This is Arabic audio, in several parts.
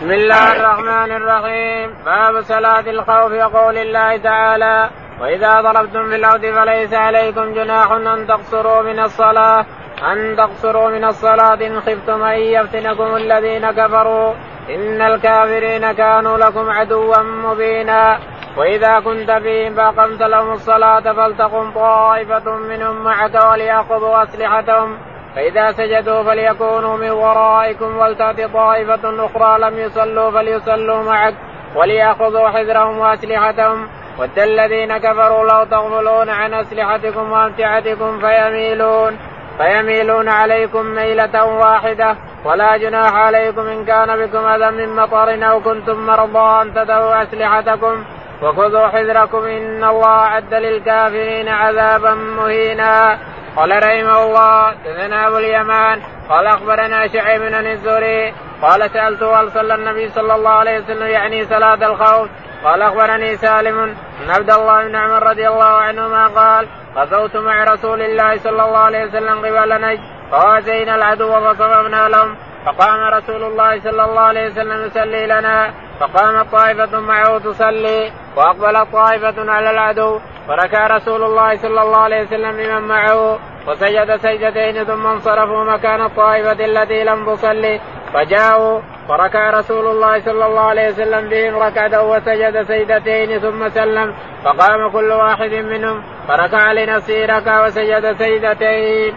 بسم الله الرحمن الرحيم. باب صلاة الخوف يقول الله تعالى وإذا ضربتم في الأرض فليس عليكم جناح أن تقصروا من الصلاة أن تقصروا من الصلاة إن خفتم أن يفتنكم الذين كفروا. إن الكافرين كانوا لكم عدوا مبينا. وإذا كنت فيهم فأقمت لهم الصلاة فلتقم طائفة منهم معك وليأخذوا أسلحتهم. فإذا سجدوا فليكونوا من ورائكم ولتأت طائفة أخرى لم يصلوا فليصلوا معك وليأخذوا حذرهم وأسلحتهم. ود الذين كفروا لو تغفلون عن أسلحتكم وأمتعتكم فيميلون فيميلون عليكم ميلة واحدة. ولا جناح عليكم إن كان بكم أذى من مطر أو كنتم مرضى أن تدعوا أسلحتكم. وخذوا حذركم إن الله أعد للكافرين عذابا مهينا. قال رحمه الله دثنا أبو اليمان قال أخبرنا شعيب بن الزهري قال سالته هل صلى النبي صلى الله عليه وسلم يعني صلاة الخوف؟ قال أخبرني سالم ان عبد الله بن عمر رضي الله عنهما قال غزوت مع رسول الله صلى الله عليه وسلم قبل نجد فوازينا العدو فصففنا لهم فقام رسول الله صلى الله عليه وسلم يصلي لنا. فقامت طائفة معه تصلي وأقبلت طائفة على العدو فركع رسول الله صلى الله عليه وسلم بمن معه وسجد سجدتين ثم انصرفوا مكان الطائفة التي لم تصلي فجاءوا فركع رسول الله صلى الله عليه وسلم بهم ركعة وسجد سجدتين ثم سلم فقام كل واحد منهم فركع لنفسه ركع وسجد سجدتين.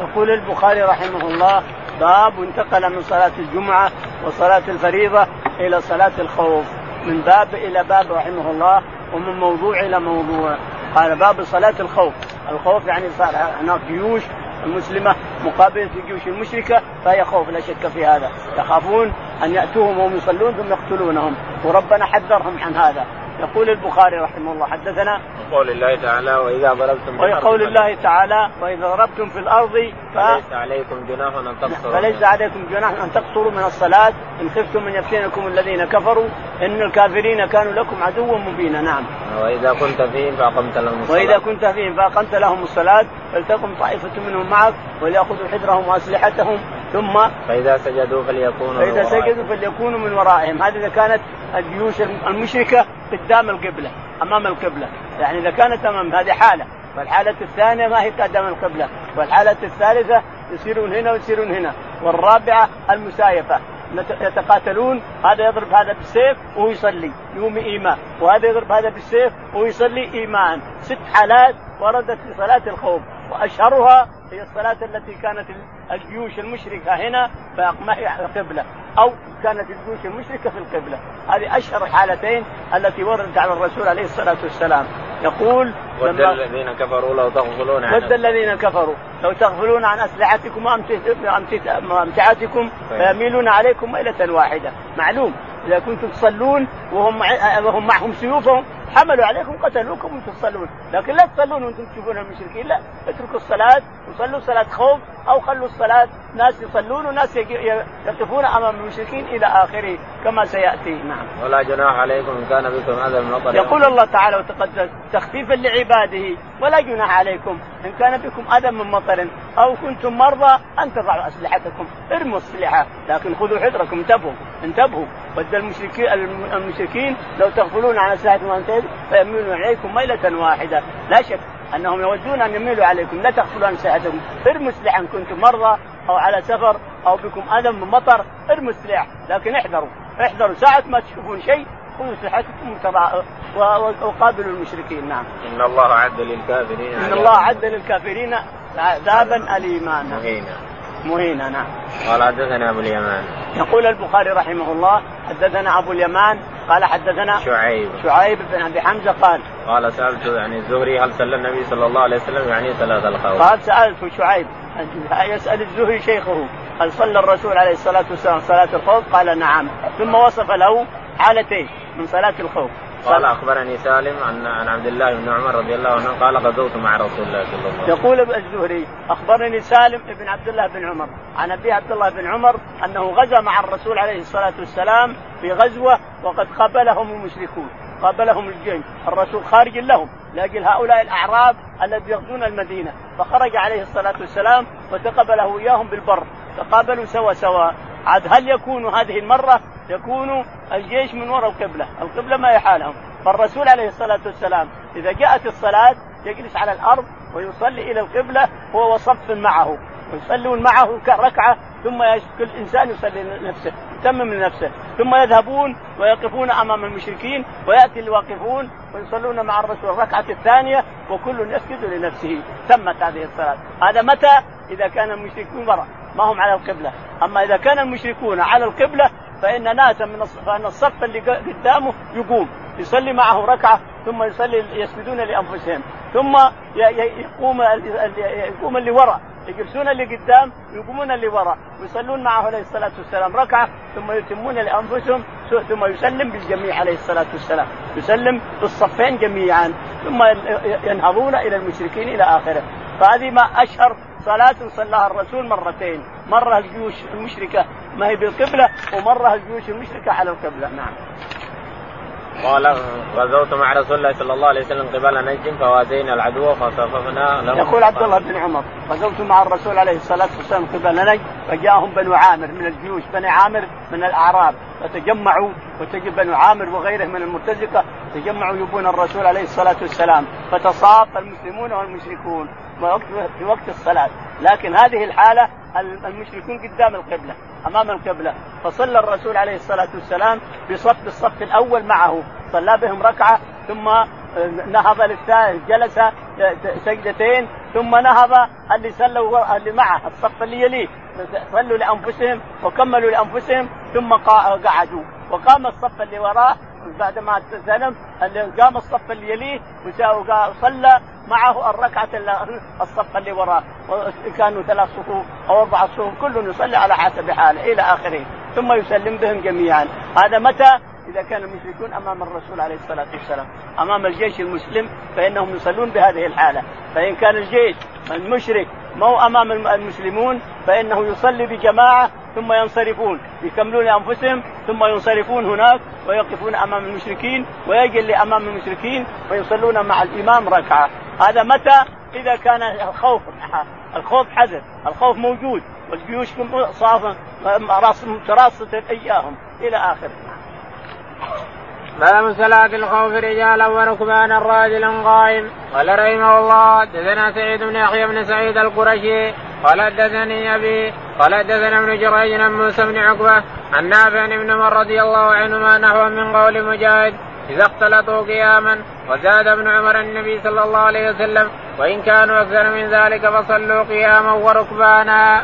يقول البخاري رحمه الله باب انتقل من صلاة الجمعة وصلاة الفريضة إلى صلاة الخوف. من باب إلى باب رحمه الله ومن موضوع إلى موضوع. قال باب صلاة الخوف. الخوف يعني صار هناك جيوش المسلمة مقابلة الجيوش المشركة فهي خوف لا شك في هذا. يخافون أن يأتوهم وهم يصلون ثم يقتلونهم وربنا حذرهم عن هذا. يقول البخاري رحمه الله حدثنا قول الله تعالى وإذا ضربتم وقول الله تعالى وإذا ضربتم في الأرض ف... فليس عليكم جناح أن تقصروا. فليس عليكم جناح أن تقصروا من الصلاة. إن خفتم أن يفتنكم الذين كفروا إن الكافرين كانوا لكم عدوا مبينا. نعم. وإذا كنت فيهم فأقمت لهم الصلاة. وإذا كنت فيهم فأقمت لهم الصلاة فلتقم طائفة منهم معك وليأخذوا حذرهم وأسلحتهم. ثم فإذا سجدوا فليكونوا فإذا سجدوا فليكونوا من ورائهم. هذه إذا كانت الجيوش المشركة قدام القبلة أمام القبلة. يعني إذا كانت أمام هذه حالة. والحالة الثانية ما هي قدام القبلة. والحالة الثالثة يصيرون هنا ويصيرون هنا. والرابعة المسايفة. يتقاتلون. هذا يضرب هذا بالسيف وهو يصلي يوم إيمان. وهذا يضرب هذا بالسيف وهو يصلي ايمان ست حالات وردت في صلاه الخوف. وأشهرها هي الصلاة التي كانت الجيوش المشركة هنا ما هي القبلة أو كانت الجيوش المشركة في القبلة. هذه أشهر الحالتين التي وردت على الرسول عليه الصلاة والسلام. يقول ود الذين كفروا لو تغفلون عن ود الذين كفروا. لو تغفلون عن أسلحتكم وأمتعتكم فيميلون عليكم ميلة واحدة. معلوم. إذا كنتم تصلون وهم وهم معهم سيوفهم حملوا عليكم قتلوكم وأنتم تصلون، لكن لا تصلون وأنتم تشوفون المشركين، لا. اتركوا الصلاة وصلوا صلاة خوف أو خلوا الصلاة. ناس يصلون وناس يقفون أمام المشركين إلى آخره كما سيأتي. نعم. ولا جناح عليكم إن كان بكم أذى من مطر يقول الله تعالى وتقدس تخفيفا لعباده ولا جناح عليكم. إن كان بكم أذى من مطر أو كنتم مرضى أن تضعوا أسلحتكم. ارموا الأسلحة. لكن خذوا حذركم انتبهوا انتبهوا. ود المشركين المشركين لو تغفلون عن أسلحتكم فيميلون عليكم ميلة واحدة. لا شك أنهم يودون أن يميلوا عليكم. لا تغفلوا عن سلاحكم ارموا سلاحا كنتم مرضى أو على سفر أو بكم أذى من مطر ارموا السلاح لكن احذروا. احذروا. ساعة ما تشوفون شيء خذوا سلاحكم وقابلوا المشركين. نعم. إن الله اعد للكافرين إن الله اعد للكافرين عذابا اليما. مهينا مهينا نعم. قال حدثنا أبو اليمان. يقول البخاري رحمه الله حدثنا أبو اليمان قال حدثنا شعيب شعيب بن أبي حمزة قال قال سألت يعني الزهري هل صلى النبي صلى الله عليه وسلم يعني صلاه الخوف؟ قال سالته شعيب يسأل الزهري شيخه هل صلى الرسول عليه الصلاة والسلام صلاة الخوف؟ قال نعم ثم وصف له حالتين من صلاة الخوف قال أخبرني سالم عن عن عبد الله بن عمر رضي الله عنه قال غزوت مع رسول الله صلى الله عليه وسلم. يقول الزهري أخبرني سالم بن عبد الله بن عمر. عن أبي عبد الله بن عمر أنه غزا مع الرسول عليه الصلاة والسلام في غزوة وقد قابلهم المشركون قابلهم الجيش الرسول خارج لهم. لأجل هؤلاء الأعراب الذين يغزون المدينة. فخرج عليه الصلاة والسلام وتقبله إياهم بالبر تقابلوا سوا سوا. عاد هل يكون هذه المرة يكون الجيش من وراء القبلة، القبلة ما يحالهم، فالرسول عليه الصلاة والسلام إذا جاءت الصلاة يجلس على الأرض ويصلي إلى القبلة هو وصف معه. ويصلون معه ركعه ثم كل إنسان يصلي لنفسه يتمم لنفسه. ثم يذهبون ويقفون أمام المشركين ويأتي الواقفون ويصلون مع الرسول الركعة الثانية وكل يسجد لنفسه. تمت هذه الصلاة. هذا متى؟ إذا كان المشركون وراء. ما هم على القبلة. أما إذا كان المشركون على القبلة فإن ناسا من فإن الصف اللي قدامه يقوم يصلي معه ركعة ثم يصلي يسجدون لأنفسهم ثم يقوم يقوم اللي وراء يجلسون اللي قدام يقومون اللي وراء ويصلون معه عليه الصلاة والسلام ركعة ثم يتمون لأنفسهم ثم يسلم بالجميع عليه الصلاة والسلام. يسلم بالصفين جميعا ثم ينهضون إلى المشركين إلى آخره. فهذه ما أشهر صلاة صلاها الرسول مرتين، مرة الجيوش المشركة ما هي بالقبلة ومرة الجيوش المشركة على القبلة، نعم. قال غزوت مع رسول الله صلى الله عليه وسلم قبل نجد فوازينا العدو فصففنا له. يقول عبد الله بن عمر غزوت مع الرسول عليه الصلاة والسلام قبل نجد فجاءهم بنو عامر من الجيوش بني عامر من الأعراب فتجمعوا وتجد بنو عامر وغيره من المرتزقة تجمعوا يبون الرسول عليه الصلاة والسلام فتصاف المسلمون والمشركون في وقت الصلاة. لكن هذه الحالة المشركون قدام القبلة أمام القبلة. فصلى الرسول عليه الصلاة والسلام بصف الصف الأول معه صلى بهم ركعة ثم نهض للثالث جلس سجدتين ثم نهض اللي صلوا اللي معه الصف اللي يليه. صلوا لأنفسهم وكملوا لأنفسهم ثم قعدوا. وقام الصف اللي وراه بعد ما سلم قام الصف اللي يليه وصلى معه الركعة الصف اللي وراه كانوا ثلاث صفوف أو أربع صفوف كل يصلي على حسب حاله إلى آخره ثم يسلم بهم جميعا. هذا متى؟ إذا كان المشركون أمام الرسول عليه الصلاة والسلام. أمام الجيش المسلم فإنهم يصلون بهذه الحالة. فإن كان الجيش المشرك مو أمام المسلمون فإنه يصلي بجماعة ثم ينصرفون. يكملون أنفسهم ثم ينصرفون هناك ويقفون أمام المشركين ويجي امام المشركين ويصلون مع الإمام ركعة. هذا متى؟ إذا كان الخوف الخوف حذر الخوف موجود والجيوش صافا متراصة إياهم إلى آخره. باب صلاة الخوف رجالا وركبانا راجلا قائم قال رحمه الله حدثنا سعيد بن يحيى بن سعيد القرشي قال حدثني أبي قال حدثنا ابن جريج عن موسى بن عقبة عن نافع بن عمر رضي الله عنهما نحو من قول مجاهد إذا اختلطوا قياما وزاد ابن عمر النبي صلى الله عليه وسلم وإن كانوا أكثر من ذلك فصلوا قياما وركبانا.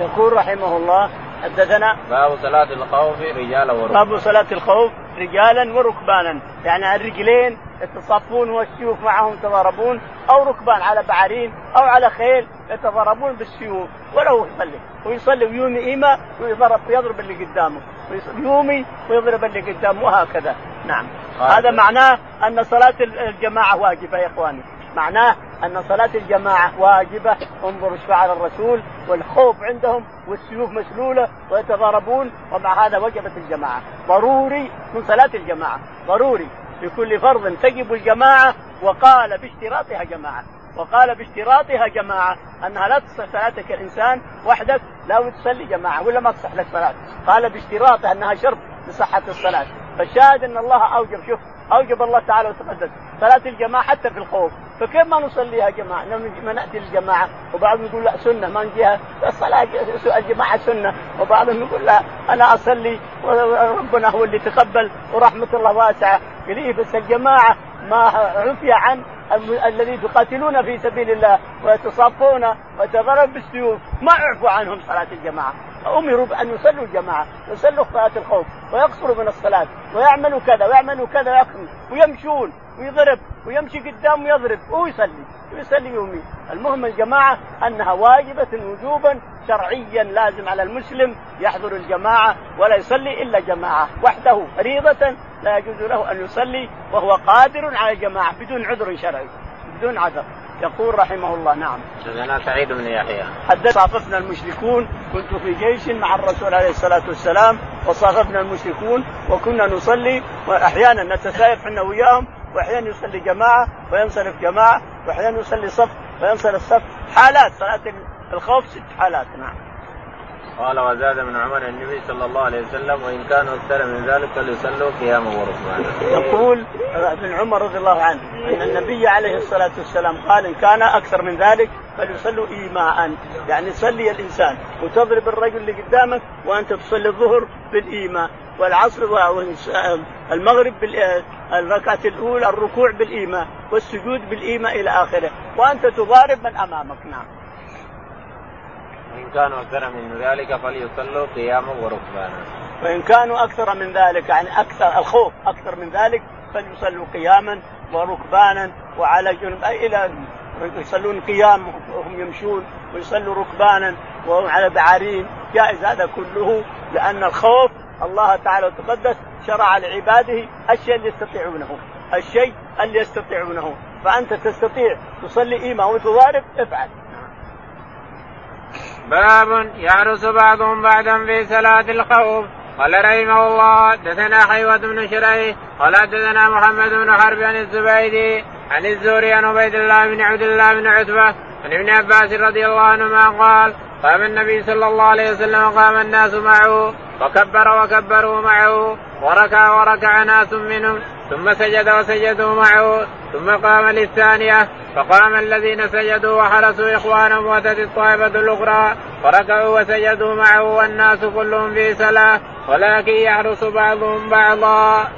يقول رحمه الله حدثنا باب صلاة الخوف رجالا وركبانا. باب صلاة الخوف رجالا وركبانا. يعني الرجلين يتصفون والسيوف معهم يتضاربون أو ركبان على بعارين أو على خيل يتضاربون بالسيوف. ولا هو يصلي. ويصلي ويومي ايمه ويضرب ويضرب اللي قدامه. يومي ويضرب اللي قدامه وهكذا. نعم. هذا معناه أن صلاة الجماعة واجبة يا إخواني. معناه أن صلاة الجماعة واجبة. انظروا إيش فعل الرسول والخوف عندهم والسيوف مسلوله ويتضاربون. ومع هذا وجبت الجماعة. ضروري من صلاة الجماعة. ضروري لكل فرض تجب الجماعة. وقال باشتراطها جماعة. وقال باشتراطها جماعة أنها لا تصح صلاتك الإنسان وحدك. لا تصلي جماعة. ولا ما تصح لك صلاة؟ قال باشتراطها أنها شرط لصحة الصلاة. فالشاهد أن الله أوجب شوف أوجب الله تعالى وتقدس. صلاة الجماعة حتى في الخوف. فكيف ما نصليها جماعة؟ ما نأتي للجماعة. وبعضهم يقول لا سنة ما نجيها. الصلاة الجماعة سنة. وبعضهم يقول لا أنا أصلي وربنا هو اللي تقبل ورحمة الله واسعة. قليل بس الجماعة ما عفي عن الذي يقاتلون في سبيل الله ويتصافون ويتضرب بالسيوف. ما عفوا عنهم صلاة الجماعة. أمروا بأن يصلوا الجماعة يصلوا صلاة الخوف ويقصروا من الصلاة ويعملوا كذا ويعملوا كذا ويقصروا ويمشون ويضرب ويمشي قدام ويضرب ويصلي ويصلي يومي. المهم الجماعة أنها واجبة وجوبا شرعيا لازم على المسلم يحضر الجماعة ولا يصلي إلا جماعة وحده فريضة لا يجوز له أن يصلي وهو قادر على الجماعة بدون عذر شرعي بدون عذر. يقول رحمه الله نعم. حدثنا سعيد بن يحيى. حدث صاففنا المشركون كنت في جيش مع الرسول عليه الصلاة والسلام وصاففنا المشركون وكنا نصلي وأحيانا نتسايف إحنا وياهم وأحيانا يصلي جماعة وينصرف جماعة وأحيانا يصلي صف وينصرف صف. حالات صلاة الخوف ست حالات نعم. قال وزاد ابن عمر النبي صلى الله عليه وسلم وإن كانوا أكثر من ذلك فليصلوا قياما وركبانا. يقول ابن عمر رضي الله عنه إن النبي عليه الصلاة والسلام قال إن كان أكثر من ذلك فليصلوا ايماء يعني يصلي الإنسان وتضرب الرجل اللي قدامك وأنت تصلي الظهر بالإيماء والعصر والمغرب الركعة الأولى الركوع بالإيماء والسجود بالإيماء إلى آخره وأنت تضارب من أمامك نعم. وإن كانوا أكثر من ذلك فليصلوا قياما وركبانا. وإن كانوا أكثر من ذلك يعني أكثر الخوف أكثر من ذلك فليصلوا قياما وركبانا وعلى جنب أي إلى يصلون قيام وهم يمشون ويصلوا ركبانا وهم على بعارين. جائز هذا كله لأن الخوف الله تعالى وتقدس شرع لعباده الشيء اللي يستطيعونه الشيء اللي يستطيعونه. فأنت تستطيع تصلي إيمان وتضارب افعل. باب يحرس بعضهم بعدا في صلاة الخوف. قال رحمه الله حدثنا حيوة بن شريح قال حدثنا محمد بن حرب عن الزبيدي عن الزهري عن عبيد الله بن عبد الله بن عتبة عن ابن عباس رضي الله عنهما قال قام النبي صلى الله عليه وسلم قام الناس معه وكبر وكبروا معه وركع وركع ناس منهم. ثم سجد وسجدوا معه ثم قام للثانية فقام الذين سجدوا وحرسوا إخوانهم وأتت الطائفة الأخرى فركعوا وسجدوا معه والناس كلهم في صلاة ولكن يحرس بعضهم بعضا.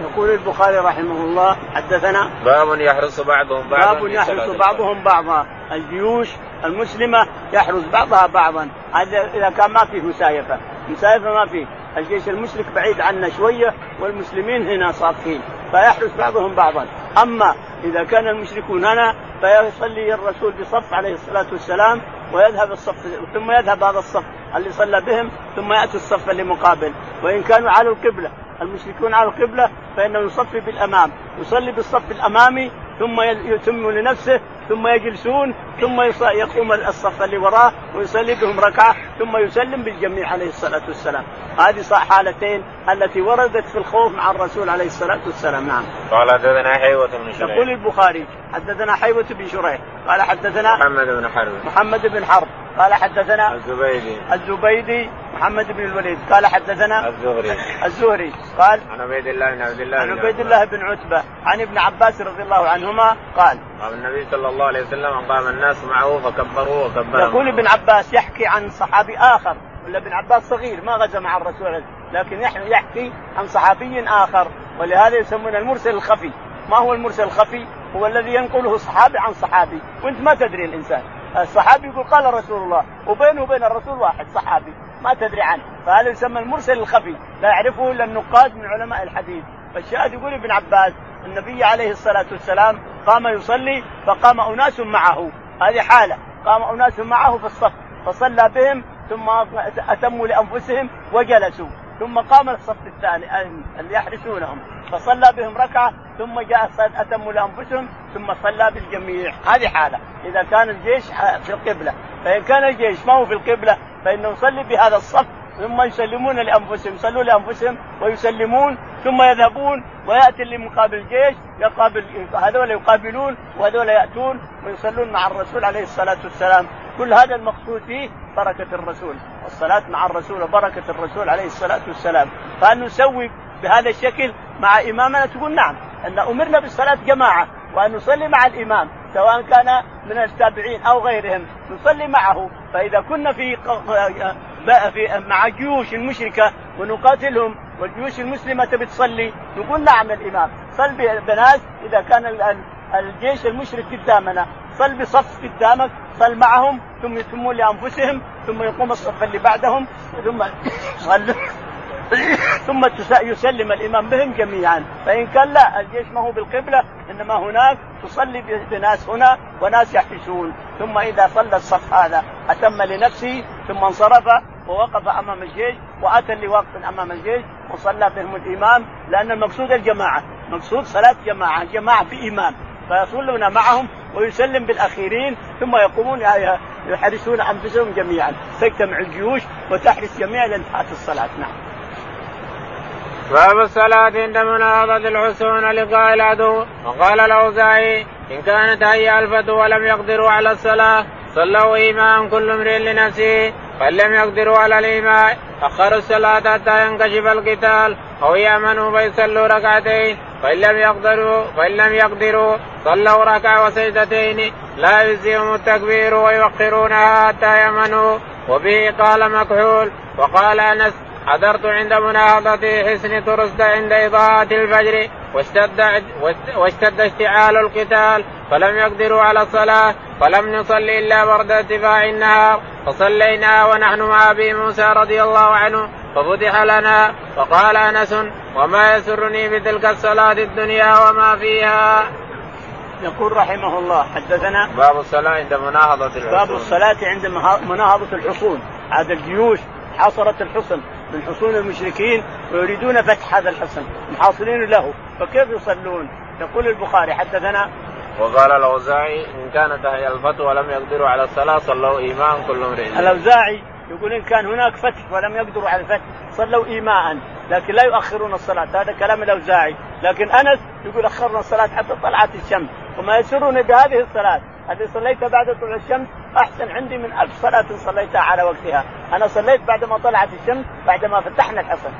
يقول البخاري رحمه الله حدثنا باب يحرس بعضهم بعضا باب يحرس بعضهم بعضا. الجيوش المسلمة يحرس بعضها بعضا. هذا إذا كان ما فيه مسايفة. مسايفة ما فيه. الجيش المشرك بعيد عنا شوية والمسلمين هنا صافين فيحرس بعضهم بعضا. أما إذا كان المشركون هنا فيصلي الرسول بصف عليه الصلاة والسلام ويذهب الصف ثم يذهب هذا الصف اللي صلى بهم ثم يأتي الصف اللي مقابل. وإن كانوا على القبلة المشركون على القبلة فإنه يصلي بالأمام. يصلي بالصف الأمامي ثم يتم لنفسه ثم يجلسون ثم يقوم الصف اللي وراه ويصلي بهم ركعة ثم يسلم بالجميع عليه الصلاة والسلام. هذه حالتين التي وردت في الخوف مع الرسول عليه الصلاة والسلام. نعم. قال حدثنا حيوة بن شريح. يقول البخاري حدثنا حيوة بن شريح قال حدثنا محمد بن حرب. محمد بن حرب. قال حدثنا الزبيدي. الزبيدي محمد بن الوليد. قال حدثنا الزهري. الزهري. قال عن عبيد الله بن عبد الله عن عبيد الله بن عتبة عن ابن عباس رضي الله عنهما قال قال النبي صلى الله عليه وسلم قام الناس معه فكبروا وكبروا يقول ابن عباس يحكي عن صحابي آخر ولا ابن عباس صغير ما غزا مع الرسول. لكن يحكي عن صحابي آخر ولهذا يسمونه المرسل الخفي. ما هو المرسل الخفي؟ هو الذي ينقله صحابي عن صحابي. وانت ما تدري الإنسان. الصحابي يقول قال رسول الله وبينه وبين الرسول واحد صحابي ما تدري عنه. فهذا يسمى المرسل الخفي لا يعرفه إلا النقاد من علماء الحديث. فالشاهد يقول ابن عباس النبي عليه الصلاة والسلام قام يصلي فقام أناس معه. هذه حالة قام أناس معه في الصف فصلى بهم ثم أتموا لأنفسهم وجلسوا ثم قام الصف الثاني اللي يحرسونهم. فصلى بهم ركعة ثم جاء أتموا لأنفسهم ثم صلى بالجميع. هذه حالة. إذا كان الجيش في القبلة. فإن كان الجيش ما هو في القبلة فإنه يصلي بهذا الصف ثم يسلمون لأنفسهم. يصلوا لأنفسهم ويسلمون ثم يذهبون ويأتي اللي مقابل الجيش يقابل هذول يقابلون وهذول يأتون ويصلون مع الرسول عليه الصلاة والسلام. كل هذا المقصود فيه بركة الرسول والصلاة مع الرسول وبركة الرسول عليه الصلاة والسلام. فان نسوي بهذا الشكل مع إمامنا تقول نعم أن أمرنا بالصلاة جماعة وأن نصلي مع الإمام سواء كان من التابعين أو غيرهم نصلي معه. فإذا كنا في في مع جيوش مشركه ونقاتلهم والجيوش المسلمة تبي تصلي نقول نعم الإمام. صل بناس إذا كان الجيش المشرك قدامنا صل بصف قدامك صل معهم ثم يتمون لأنفسهم ثم يقوم الصف اللي بعدهم ثم ثم يسلم الإمام بهم جميعا. فإن كان لا الجيش ما هو بالقبلة إنما هناك تصلي بناس هنا وناس يحبسون. ثم إذا صلى الصف هذا أتم لنفسه ثم انصرف ووقف أمام الجيش وأتى اللي واقف أمام الجيش وصلى بهم الإمام لأن المقصود الجماعة. مقصود صلاة جماعة جماعة بامام فيصلون معهم ويسلم بالاخيرين ثم يقومون يحرسون أنفسهم جميعا. تجتمع الجيوش وتحرس جميع لإنتهاء الصلاة. نعم. باب الصلاة عند مناهضة الحسون لقاء العدو وقال الأوزاعي إن كانت هي الفتو ولم يقدروا على الصلاة صلوا إيمان كل امرئ لنفسه فإن لم يقدروا على الإيماء أخروا الصلاة حتى ينكشف القتال أو يأمنوا فيصلوا ركعتين. فإن لم يقدروا فإن لم يقدروا صلوا ركعة وسجدتين. لا يجزيهم التكبير ويوقرونها حتى يأمنوا. وبه قال مكحول وقال أنس حضرت عند مناهضة حسن ترست عند إضاءة الفجر واشتد واشتد اشتعال القتال فلم يقدروا على الصلاة فلم نصلي إلا برد ارتفاع النهار فصلينا ونحن مع أبي موسى رضي الله عنه ففتح لنا فقال أنس وما يسرني بتلك الصلاة الدنيا وما فيها؟ يقول رحمه الله حدثنا باب الصلاة عند مناهضة الحصون. باب الصلاة عند مناهضة الحصون. هذا الجيوش حاصرت الحصن. من حصون المشركين ويريدون فتح هذا الحصن محاصرين له. فكيف يصلون؟ يقول البخاري حدثنا. وقال الأوزاعي إن كانت هي الفتح ولم يقدروا على الصلاة صلوا إيمان كل امرئ. الأوزاعي يقول إن كان هناك فتح ولم يقدروا على الفتح صلوا ايماء لكن لا يؤخرون الصلاة. هذا كلام الأوزاعي. لكن أنس يقول أخرنا الصلاة حتى طلعت الشمس. وما يسرني بهذه الصلاة. التي صليتها بعد طلوع الشمس أحسن عندي من ألف صلاة صليتها على وقتها. أنا صليت بعد ما طلعت الشمس بعد ما فتحنا الحصن.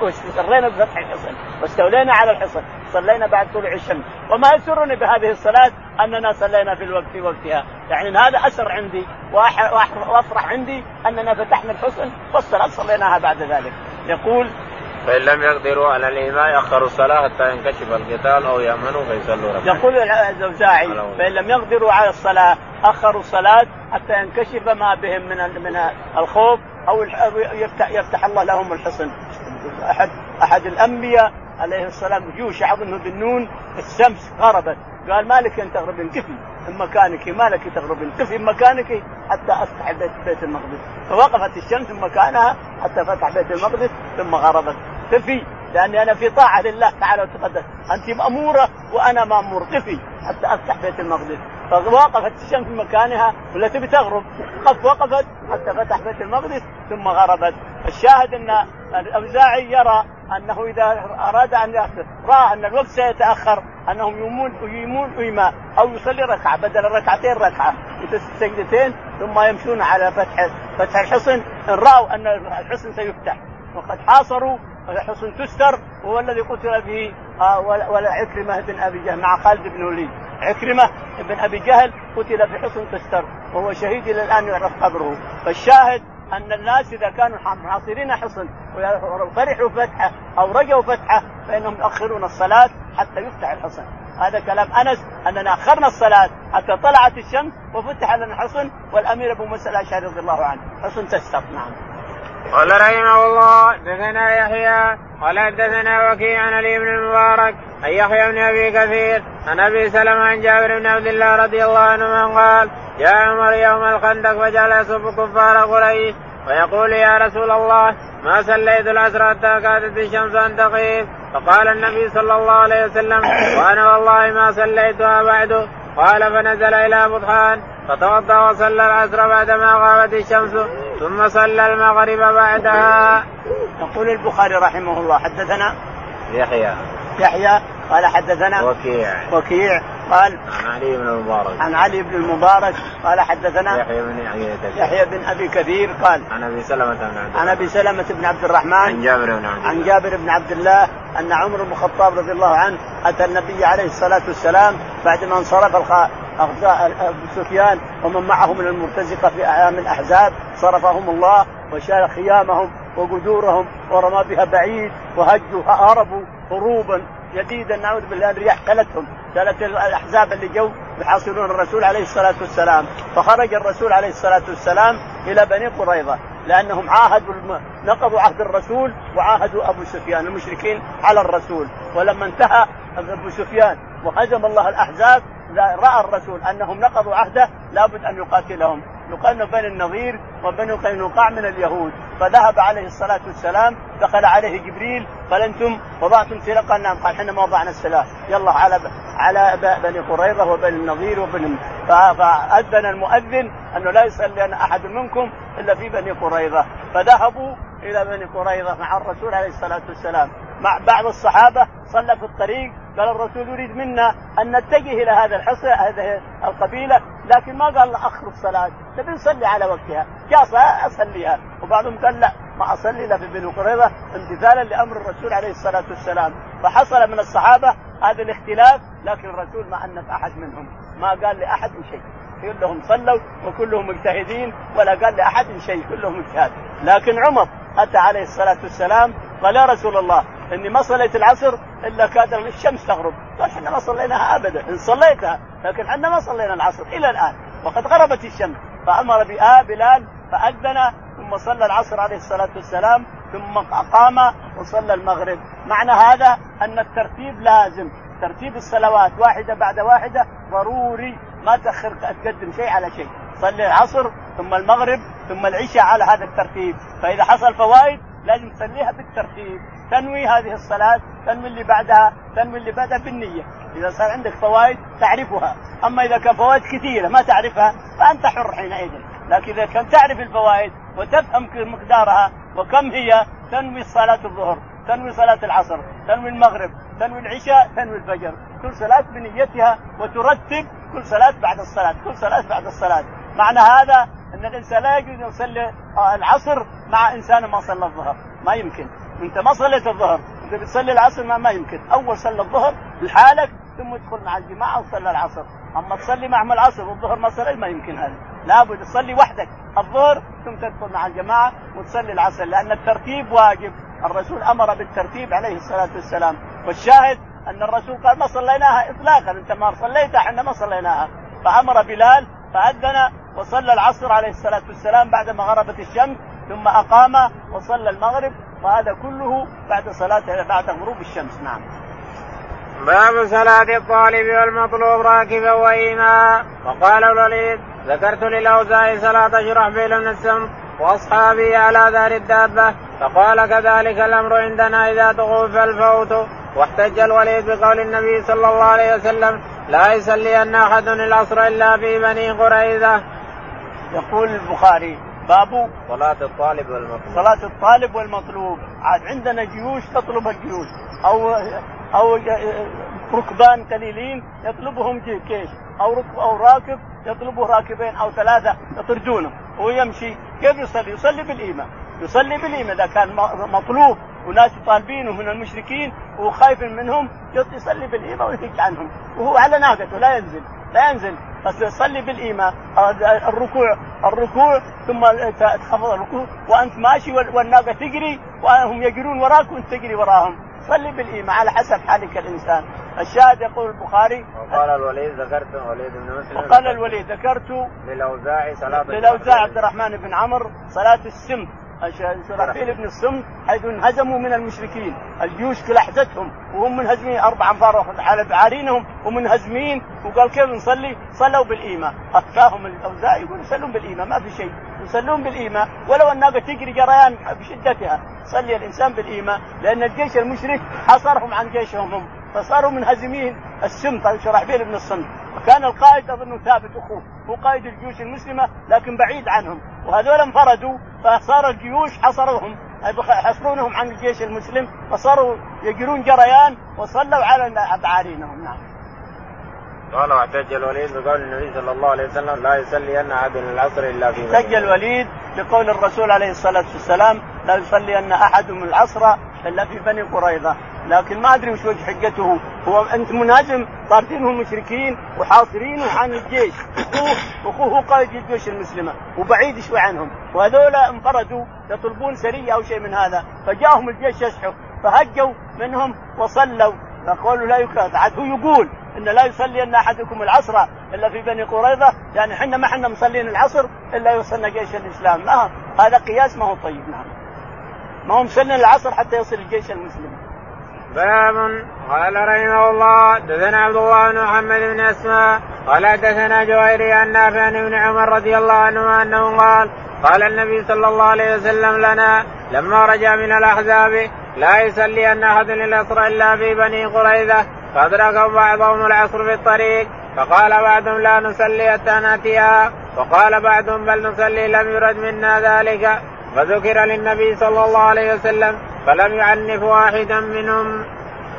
واستقرينا بفتح الحصن واستولينا على الحصن. صلينا بعد طلوع الشمس. وما يسرني بهذه الصلاة أننا صلينا في الوقت في وقتها. يعني هذا أسر عندي وأفرح عندي أننا فتحنا الحصن والصلاة صليناها بعد ذلك. يقول فإن لم يقدروا على الإيماء أخروا الصلاة حتى ينكشف القتال أو يأمنوا فيصلوا ركعتين. يقول الزوزاعي فإن لم يقدروا على الصلاة أخروا الصلاة حتى ينكشف ما بهم من من الخوف أو يفتح, يفتح الله لهم الحصن. أحد أحد الأنبياء عليه السلام يوشع بن ذنون الشمس غربت. قال ما لك ان تغربين كفي من مكانك ما لك تغربين كفي من مكانك حتى بيت, بيت المقدس. فوقفت الشمس من مكانها حتى فتح بيت المقدس ثم غربت. قفي لأني أنا في طاعة لله تعالى وتقدس. أنت مأمورة وأنا مأمور. قفي حتى أفتح بيت المقدس. فوقفت الشمس في مكانها ولا تبي تغرب؟ قف وقفت. حتى فتح بيت المقدس ثم غربت. الشاهد أن الأوزاعي يرى أنه إذا أراد أن رأى أن الوقت سيتأخر أنهم يمون يمون إيماء أو يصلي ركعة بدل الركعتين ركعة. سجدتين ثم يمشون على فتح فتح الحصن. إن رأوا أن الحصن سيفتح. وقد حاصروا حصن تستر وهو الذي قتل به آه، ولا عكرمة بن أبي جهل مع خالد بن وليد عكرمة بن أبي جهل قتل في حصن تستر وهو شهيد إلى الآن يعرف قبره. فالشاهد أن الناس إذا كانوا محاصرين حصن وفرحوا فتحه أو رجوا فتحه فإنهم يؤخرون الصلاة حتى يفتح الحصن. هذا كلام أنس أننا أخرنا الصلاة حتى طلعت الشمس وفتح لنا الحصن والأمير أبو موسى الأشعري رضي الله عنه. حصن تستر نعم. قال رحمه الله دثنا يحيى قال حدثنا وكيع عن علي بن المبارك عن يحيى بن أبي كثير عن أبي سلمة عن جابر بن عبد الله رضي الله عنه قال جاء عمر يوم الخندق فجعل يصب كفار قريش ويقول يا رسول الله ما صليت العصر حتى كادت الشمس أن تغيب؟ فقال النبي صلى الله عليه وسلم وأنا والله ما صليتها بعد. قال فنزل إلى بطحان فتوضأ وصلى العصر بعدما غابت الشمس. ثم صلى المغرب بعدها. يقول البخاري رحمه الله حدثنا يحيى. يحيى قال حدثنا وكيع. وكيع قال عن علي بن المبارك. عن علي بن المبارك قال حدثنا يحيى بن يحيى بن أبي كثير قال عن أبي سلمة بن عبد عن أبي سلمة بن عبد الرحمن عن جابر بن عبد عن جابر بن عبد الله أن عمر بن الخطاب رضي الله عنه أتى النبي عليه الصلاة والسلام بعدما انصرف ابو سفيان ومن معه من المرتزقة في اعيام الأحزاب صرفهم الله وشال خيامهم وقدورهم ورمى بها بعيد وهجوا هربوا هروبا جديدا نعوذ بالله الرياح كلتهم كانت الأحزاب اللي جو يحاصرون الرسول عليه الصلاة والسلام فخرج الرسول عليه الصلاة والسلام إلى بني قريظة لأنهم عاهدوا نقضوا عهد الرسول وعاهدوا أبو سفيان المشركين على الرسول. ولما انتهى أبو سفيان وهزم الله الأحزاب رأى الرسول أنهم نقضوا عهده لابد أن يقاتلهم. يقال بني النظير وبني قينقاع من اليهود. فذهب عليه الصلاة والسلام دخل عليه جبريل قال أنتم وضعتم سلقا نعم قال حينما وضعنا السلاح. يلا على على بني قريظة وبني النظير وبني فأذن المؤذن انه لا يصلي أحد منكم إلا في بني قريظة. فذهبوا إلى بني قريظة مع الرسول عليه الصلاة والسلام. مع بعض الصحابة صلى في الطريق قال الرسول يريد منا أن نتجه إلى هذا الحصن هذه القبيلة لكن ما قال اخر الصلاه نبي نصلي على وقتها جاء أصليها. وبعضهم قال لا ما أصلي إلا في بني قريظه امتثالا لأمر الرسول عليه الصلاة والسلام. فحصل من الصحابة هذا الاختلاف لكن الرسول ما أنف أحد منهم. ما قال لأحد شيء. كلهم صلوا وكلهم مجتهدين ولا قال لأحد شيء. كلهم اجتهاد لكن عمر أتى عليه الصلاة والسلام قال يا رسول الله إني ما صليت العصر إلا كاد الشمس تغرب. قال إحنا ما صليناها ابدا. إن صليتها لكن إحنا ما صلينا العصر إلى الآن. وقد غربت الشمس. فأمر بآ بلال فأذن ثم صلى العصر عليه الصلاة والسلام ثم قام وصلى المغرب. معنى هذا أن الترتيب لازم. ترتيب الصلوات واحدة بعد واحدة. ضروري ما تأخر تقدم شيء على شيء. صلي العصر ثم المغرب ثم العشاء على هذا الترتيب. فإذا حصل فوائد لازم تصليها بالترتيب. تنوي هذه الصلاة تنوي اللي بعدها تنوي اللي بعدها بالنية. إذا صار عندك فوائد تعرفها. أما إذا كان فوائد كثيرة ما تعرفها فأنت حر حينئذ. لكن إذا كان تعرف الفوائد وتفهم مقدارها وكم هي تنوي صلاة الظهر تنوي صلاة العصر تنوي المغرب تنوي العشاء تنوي الفجر. كل صلاة بنيتها وترتب كل صلاة بعد الصلاة كل صلاة بعد الصلاة. معنى هذا أن الإنسان لا يجوز يصلي العصر مع إنسان ما صلى الظهر. ما يمكن. انت ما صليت الظهر. انت بتصلي العصر ما, ما يمكن. أول صلى الظهر لحالك ثم تدخل مع الجماعة وصلى العصر. أما تصلي معهم العصر والظهر ما صلي ما يمكن هذا. لابد تصلي وحدك. الظهر ثم تدخل مع الجماعة وتصلي العصر. لأن الترتيب واجب. الرسول أمر بالترتيب عليه الصلاة والسلام. والشاهد أن الرسول قال ما صليناها اطلاقا. أنت ما صليتها إحنا ما صليناها. فأمر بلال فأذن وصلى العصر عليه الصلاة والسلام بعدما غربت الشمس ثم أقام وصلى المغرب. وهذا كله بعد صلاة بعد غروب الشمس نعم. باب صلاة الطالب والمطلوب راكبا وإيما وقال الوليد ذكرت للأوزاعي صلاة شرحبيل بن السم وأصحابه على دار الدابة. فقال كذلك الأمر عندنا إذا تغوف الفوت. واحتج الوليد بقول النبي صلى الله عليه وسلم لا يصلي أن أحد العصر إلا في بني قريظة. يقول البخاري باب صلاة الطالب والمطلوب. صلاة الطالب والمطلوب. عاد عندنا جيوش تطلب الجيوش. أو أو ركبان قليلين يطلبهم جيش أو ركب أو راكب يطلبه راكبين أو ثلاثة يطردونه. ويمشي كيف يصلي؟ يصلي بالإيمان. يصلي بالإيمان. إذا كان مطلوب وناس طالبينه من المشركين وخايف منهم يصلي بالإيمان ويهج عنهم. وهو على ناقته لا ينزل. لا ينزل. بس يصلي بالإيمان. الركوع الركوع ثم تخفض الركوع وأنت ماشي والناقة تجري وهم يجرون وراك وأنت تجري وراهم. صلي بالإيمان. على حسب حالك الإنسان. الشاهد يقول البخاري. وقال الوليد ذكرت وليد بن مسلم وقال الوليد ذكرت للأوزاعي صلاة للأوزاعي عبد الرحمن بن عمرو صلاة السمت شرحبيل بن السم حيث انهزموا من المشركين. الجيوش لحزتهم وهم منهزمين. أربع أنفار على عارينهم ومنهزمين وقال كيف نصلي؟ صلوا بالايمان افتاهم الاوزاعي يقول يصلون بالايمان ما في شيء. يصلون بالايمان ولو الناقه تجري جريان بشدتها. صلي الإنسان بالايمان لأن الجيش المشرك حصرهم عن جيشهم هم. فصاروا منهزمين. السم طيب شرحبيل بن الصمت وكان القائد أظن ثابت أخوه. هو قائد الجيوش المسلمة لكن بعيد عنهم. وهذول انفردوا. فصار الجيوش حصروهم. يحصرونهم عن الجيش المسلم فصاروا يجرون جريان وصلوا على عارينهم نعم. قال واحتج الوليد بقول النبي صلى الله عليه وسلم لا يصلي أن أحد العصر إلا في احتج الوليد بقول الرسول عليه الصلاة والسلام لا يصلي أن أحد من العصر إلا في بني قريظة. لكن ما أدري وش وجه حجته هو أنت منهزم طاردينهم مشركين وحاصرينه عن الجيش. اخوه أخوه قائد الجيوش المسلمة وبعيد شوي عنهم. وهذول انفردوا يطلبون سرية أو شيء من هذا. فجاءهم الجيش يسحق فهجوا منهم وصلوا. فقالوا لا يكاد. عاد هو يقول إن لا يصلي ان أحدكم العصر. إلا في بني قريظة. يعني إحنا ما إحنا مصلين العصر إلا يوصلنا جيش الإسلام. ما هذا قياس ما هو طيب. نعم. ما هو مصلين العصر حتى يصل الجيش المسلم. باب. قال رحمه الله دثنا عبد الله بن محمد بن أسماء قال حدثنا جويري عن نافع بن عمر رضي الله عنه أنه قال قال النبي صلى الله عليه وسلم لنا لما رجع من الأحزاب لا يصلي أن أحد العصر إلا في بني قريظة فادركوا بعضهم العصر في الطريق فقال بعضهم لا نصلي حتى نأتيها وقال بعضهم بل نصلي لم يرد منا ذلك. فذكر للنبي صلى الله عليه وسلم فلم يعنف واحدا منهم.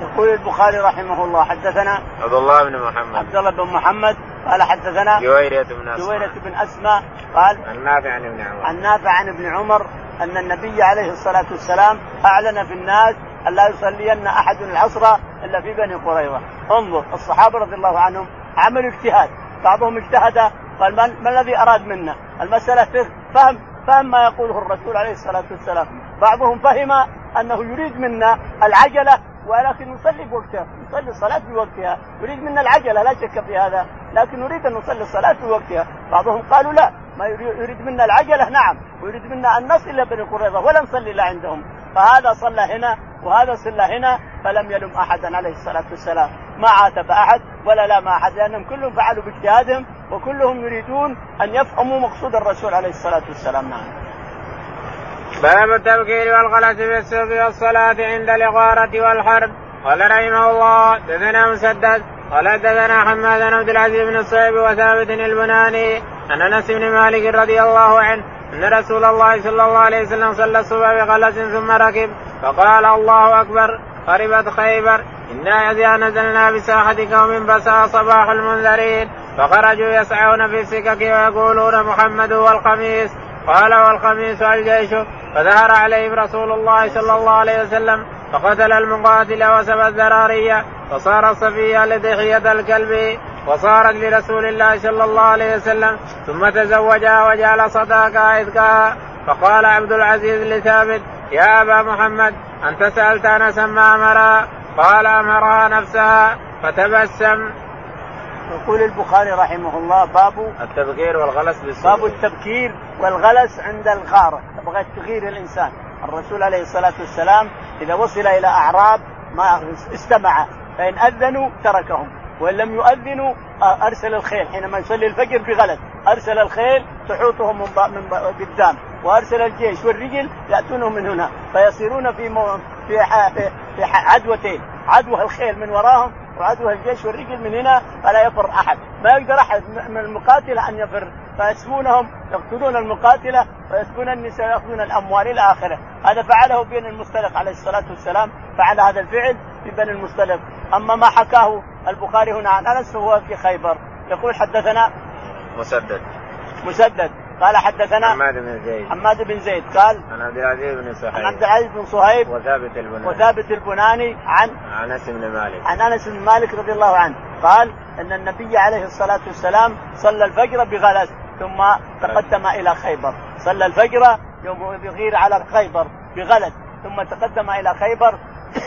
يقول البخاري رحمه الله حدثنا عبد الله بن محمد. عبد الله بن محمد قال حدثنا جويرية بن أسماء. جويرة بن أسماء قال عن نافع عن ابن عمر. عن نافع عن ابن عمر أن النبي عليه الصلاة والسلام أعلن في الناس أن لا يصلين أحد العصر إلا في بني قريظة، انظر الصحابة رضي الله عنهم عملوا اجتهاد، بعضهم اجتهد قال ما, ما الذي أراد منا؟ المسألة فهم فهم ما يقوله الرسول عليه الصلاة والسلام، بعضهم فهم أنه يريد منا العجلة ولكن نصلي بوقتها، نصلي الصلاة في وقتها، يريد منا العجلة لا شك في هذا، لكن نريد أن نصلي الصلاة في وقتها، بعضهم قالوا لا، ما يريد منا العجلة نعم، ويريد منا أن نصل إلى بني قريظة ولا نصلي إلا عندهم، فهذا صلى هنا وهذا صلى هنا فلم يلم أحدا عليه الصلاة والسلام، ما عاتب أحد ولا لام أحد لأنهم كلهم فعلوا باجتهادهم وكلهم يريدون أن يفهموا مقصود الرسول عليه الصلاة والسلام، نعم. باب التبكير والغلس في السوق والصلاة عند الإغارة والحرب. قال رحمه الله دثنا مسدد. قال دثنا حماد بن عبد العزيز بن الصيب وثابت البناني عن أنس بن مالك رضي الله عنه أن رسول الله صلى الله عليه وسلم صلى الصبح بغلس ثم ركب فقال الله أكبر. خربت خيبر إنا اذا نزلنا بساحة قوم فساء صباح المنذرين. فخرجوا يسعون في السكك ويقولون محمد هو الخميس قال والخميس الجيش. فظهر عليهم رسول الله صلى الله عليه وسلم فقتل المقاتل وسبى الذرارية وصار الصفية لدحية الكلب وصارت لرسول الله صلى الله عليه وسلم. ثم تزوجها وجعل صداقها إذكاها فقال عبد العزيز لثابت يا أبا محمد أنت سألت أنسا ما أمرها قال أمرها نفسها فتبسم. يقول البخاري رحمه الله باب التبكير والغلس بالسوق باب التبكير والغلس عند الغارة. تبغى تغير الإنسان. الرسول عليه الصلاة والسلام إذا وصل إلى أعراب ما استمع فإن أذنوا تركهم وإن لم يؤذنوا أرسل الخيل. حينما يصلي الفجر بغلس أرسل الخيل تحوطهم من قدام وأرسل الجيش والرجل يأتونهم من هنا فيصيرون في مو... في, في في عدوتين. عدوى الخيل من وراهم وعدوى الجيش والرجل من هنا فلا يفر أحد، ما يقدر أحد من المقاتله أن يفر، فيسبونهم يقتلون المقاتله ويسبون النساء ويأخذون الأموال إلى آخره، هذا فعله بين المستلق عليه الصلاة والسلام، فعل هذا الفعل في بني المستلق، أما ما حكاه البخاري هنا عن أنس فهو في خيبر، يقول حدثنا مسدد. مسدد. قال حدثنا حماد بن زيد. حماد بن زيد قال عن عبد العزيز بن صهيب. عن عبد العزيز بن صهيب وثابت البناني. وثابت البناني عن عن أنس بن مالك. عن أنس بن مالك رضي الله عنه. قال إن النبي عليه الصلاة والسلام صلى الفجر بغلس ثم تقدم إلى خيبر. صلى الفجر يوم يغير على خيبر بغلس ثم تقدم إلى خيبر.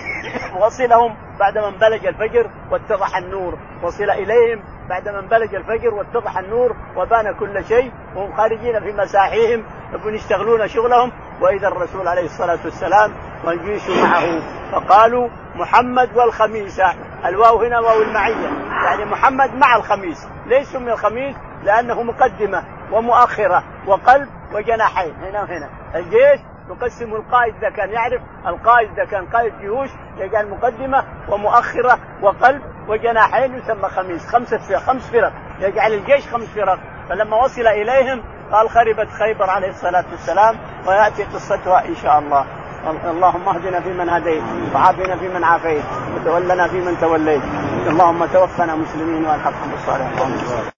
وصلهم بعدما انبلج الفجر واتضح النور. وصل إليهم بعدما انبلج الفجر واتضح النور وبان كل شيء وهم خارجين في مساحيهم يبون يشتغلون شغلهم. وإذا الرسول عليه الصلاة والسلام والجيش معه فقالوا محمد والخميس. الواو هنا واو المعية. يعني محمد مع الخميس. ليش سمي الخميس؟ لأنه مقدمة ومؤخرة وقلب وجناحين. هنا وهنا. الجيش يقسم القائد إذا كان يعرف القائد إذا كان قائد جيوش يجعل مقدمة ومؤخرة وقلب وجناحين يسمى خميس. خمسة خمس فرق. يجعل الجيش خمس فرق. فلما وصل إليهم قال خربت خيبر عليه الصلاة والسلام ويأتي قصتها إن شاء الله. اللهم اهدنا فيمن هديت وعافنا فيمن عافيت وتولنا فيمن توليت. اللهم توفنا مسلمين وألحقنا بالصالحين.